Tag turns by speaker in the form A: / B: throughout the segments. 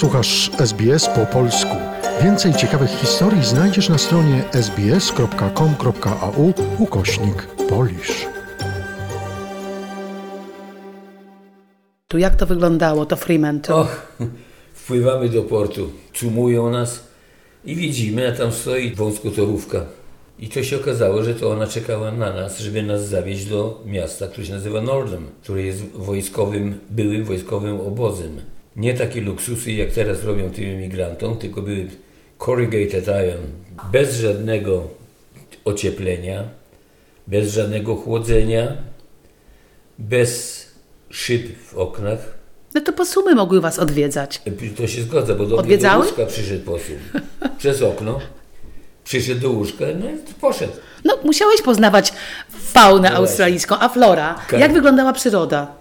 A: Słuchasz SBS po polsku. Więcej ciekawych historii znajdziesz na stronie sbs.com.au ukośnik polisz.
B: Tu jak to wyglądało, to Fremantle?
C: Och, wpływamy do portu, cumują nas i widzimy, a tam stoi wąskotorówka. I to się okazało, że to ona czekała na nas, żeby nas zawieźć do miasta, które się nazywa Nordham, które jest wojskowym, byłym wojskowym obozem. Nie takie luksusy, jak teraz robią tym emigrantom, tylko były corrugated iron, bez żadnego ocieplenia, bez żadnego chłodzenia, bez szyb w oknach.
B: No to posumy mogły was odwiedzać.
C: To się zgadza, bo do mnie
B: Odwiedzały?
C: do łóżka przyszedł posól. Przez okno. Przyszedł do łóżka, no i poszedł.
B: No, musiałeś poznawać faunę
C: No
B: australijską, a flora.
C: Ka-
B: Jak wyglądała przyroda?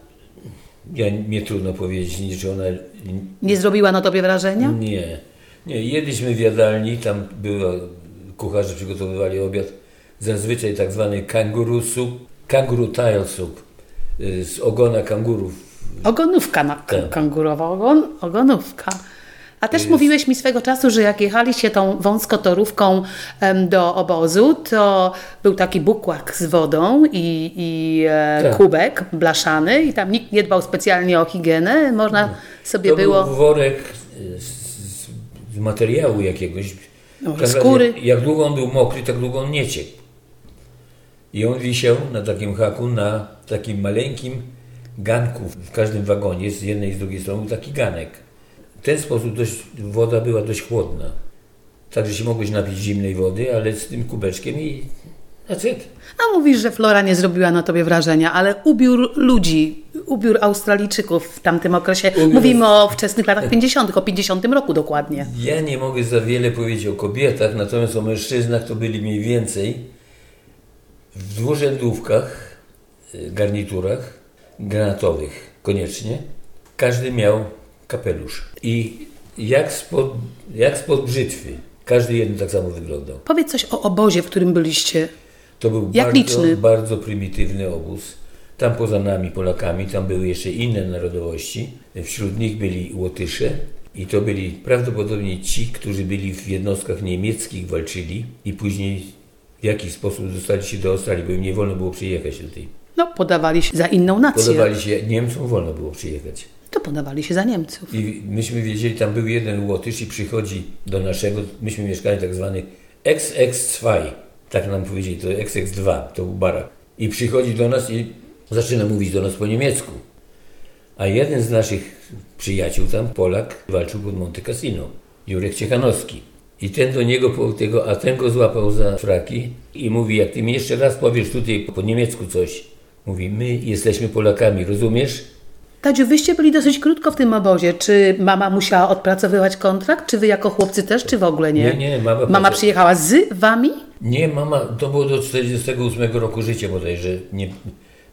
C: Ja, mnie trudno powiedzieć, czy ona...
B: Nie zrobiła na tobie wrażenia?
C: Nie. Nie, jedliśmy w jadalni, tam była, kucharze przygotowywali obiad, zazwyczaj tak zwany kanguru soup, kanguru tile soup, y, z ogona kangurów.
B: Ogonówka na
C: Tak.
B: kangurowa, ogon, ogonówka. A też mówiłeś mi swego czasu, że jak jechaliście tą wąskotorówką em, do obozu, to był taki bukłak z wodą i, i e,
C: Tak.
B: kubek blaszany i tam nikt nie dbał specjalnie o higienę. Można sobie
C: To
B: było...
C: był worek z, z, z materiału jakiegoś.
B: No,
C: Tak
B: skóry.
C: Jak, jak długo on był mokry, tak długo on nie ciekł. I on wisiał na takim haku, na takim maleńkim ganku. W każdym wagonie z jednej i z drugiej strony był taki ganek. W ten sposób dość, woda była dość chłodna. Także się mogłeś napić zimnej wody, ale z tym kubeczkiem i that's it.
B: A mówisz, że flora nie zrobiła na tobie wrażenia, ale ubiór ludzi, ubiór Australijczyków w tamtym okresie,
C: Ubiór-
B: mówimy o wczesnych latach 50., o 50 roku dokładnie.
C: Ja nie mogę za wiele powiedzieć o kobietach, natomiast o mężczyznach to byli mniej więcej w dwurzędówkach, y, garniturach granatowych koniecznie. Każdy miał kapelusz. I jak spod, jak spod brzytwy. Każdy jeden tak samo wyglądał.
B: Powiedz coś o obozie, w którym byliście.
C: To był
B: Jak
C: bardzo,
B: liczny?
C: bardzo prymitywny obóz. Tam poza nami, Polakami, tam były jeszcze inne narodowości. Wśród nich byli Łotysze i to byli prawdopodobnie ci, którzy byli w jednostkach niemieckich, walczyli i później w jakiś sposób dostali się do Australii, bo im nie wolno było przyjechać do tej.
B: No, podawali się za inną nację.
C: Podobali się, Niemcom wolno było przyjechać.
B: To podawali się za Niemców.
C: I myśmy wiedzieli, tam był jeden Łotysz i przychodzi do naszego, myśmy mieszkali tak zwany XX2, tak nam powiedzieli, to XX2, to był barak. I przychodzi do nas i zaczyna mówić do nas po niemiecku. A jeden z naszych przyjaciół tam, Polak, walczył pod Monte Cassino, Jurek Ciechanowski. I ten do niego, tego, a ten go złapał za fraki i mówi, jak ty mi jeszcze raz powiesz tutaj po niemiecku coś, mówi, my jesteśmy Polakami, rozumiesz?
B: Tadziu, wyście byli dosyć krótko w tym obozie. Czy mama musiała odpracowywać kontrakt? Czy wy jako chłopcy też, czy w ogóle nie?
C: Nie, nie, mama
B: Mama przyjechała z wami?
C: Nie, mama, to było do 48 roku życia bodajże, nie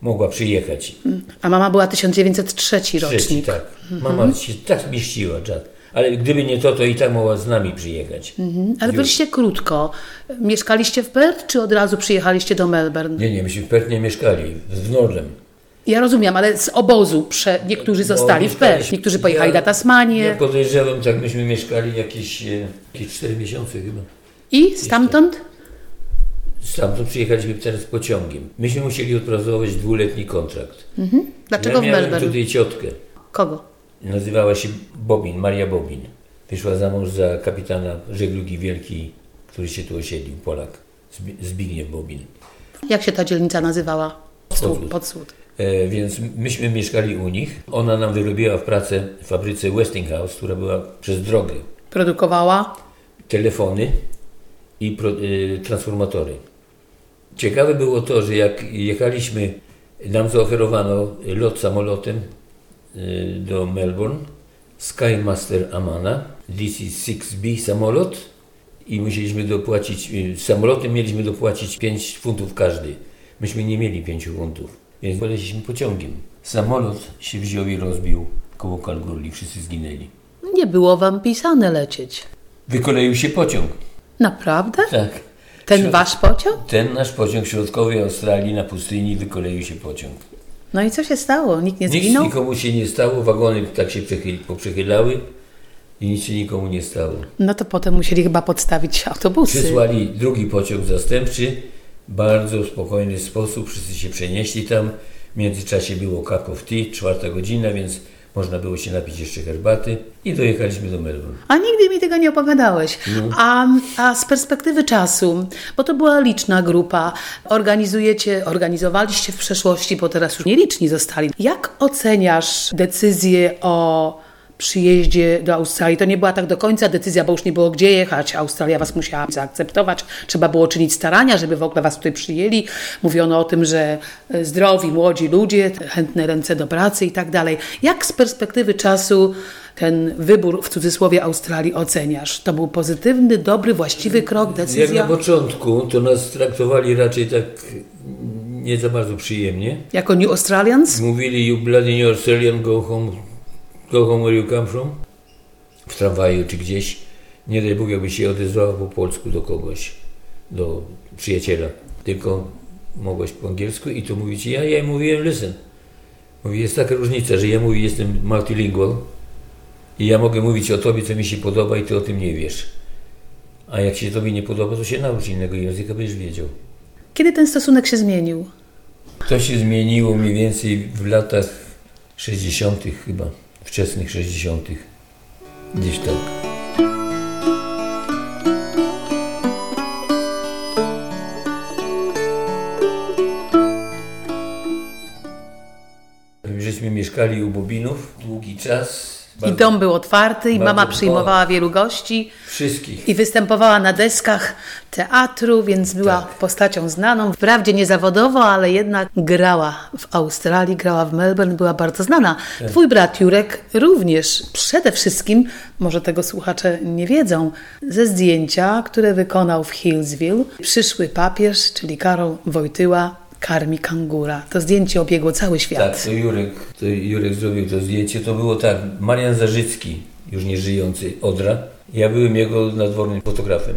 C: mogła przyjechać.
B: A mama była 1903
C: Trzeci,
B: rocznik.
C: tak. Mama się tak mieściła, czad. Ale gdyby nie to, to i tak mogła z nami przyjechać.
B: Ale byliście krótko. Mieszkaliście w Perth, czy od razu przyjechaliście do Melbourne?
C: Nie, nie, myśmy w Perth nie mieszkali, w Nordem.
B: Ja rozumiem, ale z obozu prze... niektórzy zostali
C: Bo
B: w Perth, niektórzy pojechali
C: ja-
B: na Tasmanię.
C: Ja podejrzewam, tak myśmy mieszkali jakieś, e, jakieś 4 miesiące chyba.
B: I stamtąd?
C: Stamtąd przyjechaliśmy teraz pociągiem. Myśmy musieli odpracować dwuletni kontrakt.
B: Dlaczego
C: ja
B: w Melbourne?
C: tutaj ciotkę.
B: Kogo?
C: Nazywała się Bobin, Maria Bobin. Wyszła za mąż za kapitana żeglugi wielkiej, który się tu osiedlił, Polak. Zbi- Zbigniew Bobin.
B: Jak się ta dzielnica nazywała?
C: Podsłód.
B: Podsłód.
C: E, więc myśmy mieszkali u nich. Ona nam wyrobiła w pracę w fabryce Westinghouse, która była przez drogę.
B: Produkowała?
C: Telefony i pro, e, transformatory. Ciekawe było to, że jak jechaliśmy, nam zaoferowano lot samolotem e, do Melbourne, Skymaster Amana, DC-6B samolot i musieliśmy dopłacić, e, samolotem mieliśmy dopłacić 5 funtów każdy. Myśmy nie mieli 5 funtów, więc poleciliśmy pociągiem. Samolot się wziął i rozbił koło Kalgoorlie, wszyscy zginęli.
B: Nie było wam pisane lecieć.
C: Wykoleił się pociąg.
B: Naprawdę?
C: Tak.
B: Ten
C: Środ-
B: wasz pociąg?
C: Ten nasz pociąg w środkowej Australii na pustyni wykoleił się pociąg.
B: No i co się stało? Nikt nie
C: Nic
B: zginął?
C: nikomu się nie stało, wagony tak się przechyl, poprzechylały, i nic się nikomu nie stało.
B: No to potem musieli chyba podstawić autobusy.
C: Przysłali drugi pociąg zastępczy, bardzo spokojny sposób, wszyscy się przenieśli tam. W międzyczasie było cup of tea, czwarta godzina, więc można było się napić jeszcze herbaty i dojechaliśmy do Melbourne.
B: A nigdy mi tego nie opowiadałeś. A, a z perspektywy czasu, bo to była liczna grupa, organizujecie, organizowaliście w przeszłości, bo teraz już nieliczni zostali. Jak oceniasz decyzję o przyjeździe do Australii? To nie była tak do końca decyzja, bo już nie było gdzie jechać. Australia was musiała zaakceptować. Trzeba było czynić starania, żeby w ogóle was tutaj przyjęli. Mówiono o tym, że e, zdrowi, młodzi ludzie, chętne ręce do pracy i tak dalej. Jak z perspektywy czasu ten wybór w cudzysłowie Australii oceniasz? To był pozytywny, dobry, właściwy krok,
C: Jak na
B: decyzja?
C: początku, to nas traktowali raczej tak nie za bardzo przyjemnie.
B: Jako New Australians?
C: Mówili, you bloody New Australian, go home, go home where you come from. W tramwaju czy gdzieś. Nie daj Bóg, jakby się odezwała po polsku do kogoś, do przyjaciela. Tylko mogłaś po angielsku i to mówić. Ja, ja mówiłem, listen. Mówi, jest taka różnica, że ja mówię, jestem multilingual i ja mogę mówić o tobie, co mi się podoba i ty o tym nie wiesz. A jak się tobie nie podoba, to się naucz innego języka, będziesz wiedział.
B: Kiedy ten stosunek się zmienił?
C: To się zmieniło mniej więcej w latach 60. chyba, wczesnych 60. Gdzieś tak. Żeśmy mieszkali u Bobinów długi czas.
B: I
C: Bardzo-
B: dom był otwarty, i
C: bardzo
B: mama przyjmowała wielu gości.
C: Wszystkich.
B: I występowała na deskach teatru, więc była
C: Tak.
B: postacią znaną. Wprawdzie nie zawodowo, ale jednak grała w Australii, grała w Melbourne, była bardzo znana.
C: Tak.
B: Twój brat Jurek również przede wszystkim, może tego słuchacze nie wiedzą, ze zdjęcia, które wykonał w Hillsville, przyszły papież, czyli Karol Wojtyła, karmi kangura. To zdjęcie obiegło cały świat.
C: Tak, to Jurek, to Jurek zrobił to zdjęcie. To było tak, Marian Zarzycki, już nie żyjący, Odra. Ja byłem jego nadwornym fotografem.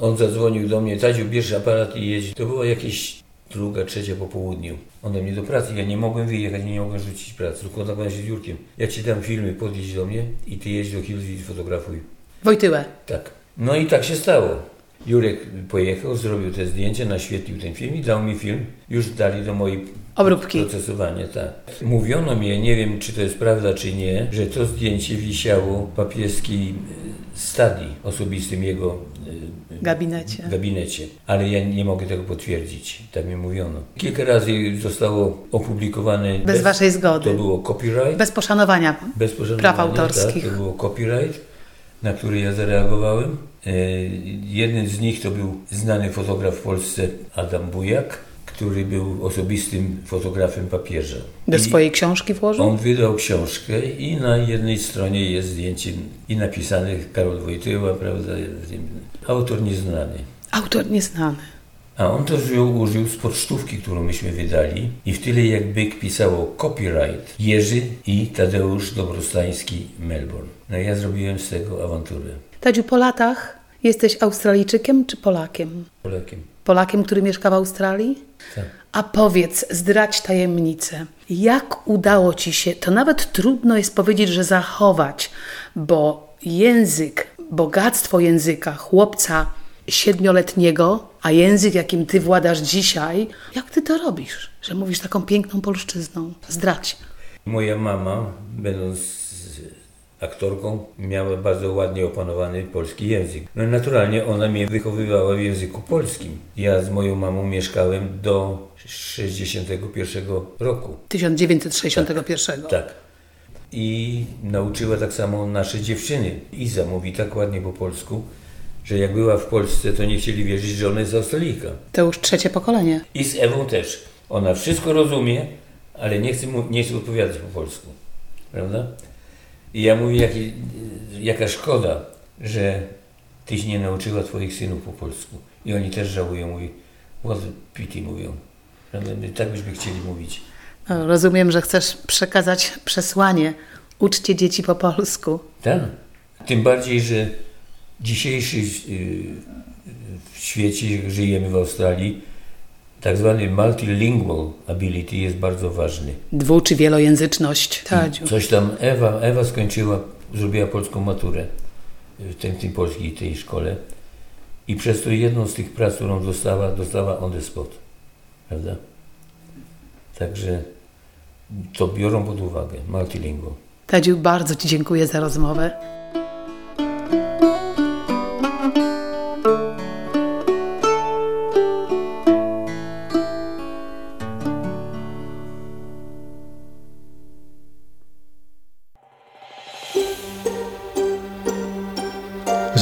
C: On zadzwonił do mnie, Tadziu, bierz aparat i jedź. To było jakieś druga, trzecia po południu. On do mnie do pracy, ja nie mogłem wyjechać, nie mogłem rzucić pracy. Kontaktowałem się z Jurkiem. Ja ci dam filmy, podjedź do mnie i ty jedź do Hillsville i fotografuj.
B: Wojtyłę.
C: Tak. No i tak się stało. Jurek pojechał, zrobił te zdjęcia, naświetlił ten film i dał mi film. Już dali do mojej
B: Obróbki.
C: procesowania, tak. Mówiono mi, nie wiem czy to jest prawda czy nie, że to zdjęcie wisiało w papieskiej e, stadii osobistym jego e,
B: Gabinecie.
C: gabinecie. Ale ja nie mogę tego potwierdzić, tak mi mówiono. Kilka razy zostało opublikowane
B: Bez waszej zgody.
C: To było copyright.
B: Bez poszanowania
C: Bez pożądania,
B: praw autorskich.
C: Tak, to było copyright, na który ja zareagowałem. E, jeden z nich to był znany fotograf w Polsce, Adam Bujak, który był osobistym fotografem papieża.
B: Do
C: I
B: swojej książki włożył?
C: On wydał książkę i na jednej stronie jest zdjęcie i napisane Karol Wojtyła, prawda, autor nieznany.
B: Autor nieznany.
C: A on to wziął, użył z pocztówki, którą myśmy wydali i w tyle jak byk pisało copyright Jerzy i Tadeusz Dobrostański Melbourne. No ja zrobiłem z tego awanturę
B: Tadziu, po latach jesteś Australijczykiem czy Polakiem?
C: Polakiem.
B: Polakiem, który mieszka w Australii?
C: Tak.
B: A powiedz, zdradź tajemnicę. Jak udało ci się, to nawet trudno jest powiedzieć, że zachować, bo język, bogactwo języka chłopca siedmioletniego, a język, jakim ty władasz dzisiaj, jak ty to robisz, że mówisz taką piękną polszczyzną? Zdradź.
C: Moja mama, będąc aktorką, miała bardzo ładnie opanowany polski język. No naturalnie ona mnie wychowywała w języku polskim. Ja z moją mamą mieszkałem do 61 roku.
B: 1961.
C: Tak. I nauczyła tak samo nasze dziewczyny. Iza mówi tak ładnie po polsku, że jak była w Polsce, to nie chcieli wierzyć, że ona jest Australijka.
B: To już trzecie pokolenie.
C: I z Ewą też. Ona wszystko rozumie, ale nie chce, mu, nie chce odpowiadać po polsku. Prawda? I ja mówię, jaki, jaka szkoda, że tyś nie nauczyła twoich synów po polsku. I oni też żałują, mówi, what pity mówią. Prawda? Tak byśmy chcieli mówić.
B: No, Rozumiem, że chcesz przekazać przesłanie. Uczcie dzieci po polsku.
C: Tak. Tym bardziej, że dzisiejszy yy, w świecie, jak żyjemy w Australii, tak zwany multilingual ability jest bardzo ważny.
B: Dwu czy wielojęzyczność. Tadziu.
C: Coś tam Ewa, Ewa skończyła, zrobiła polską maturę w tej, tej polskiej tej szkole i przez to jedną z tych prac, którą dostała, dostała on the spot. Prawda? Także to biorą pod uwagę, multilingual.
B: Tadziu, bardzo Ci dziękuję za rozmowę.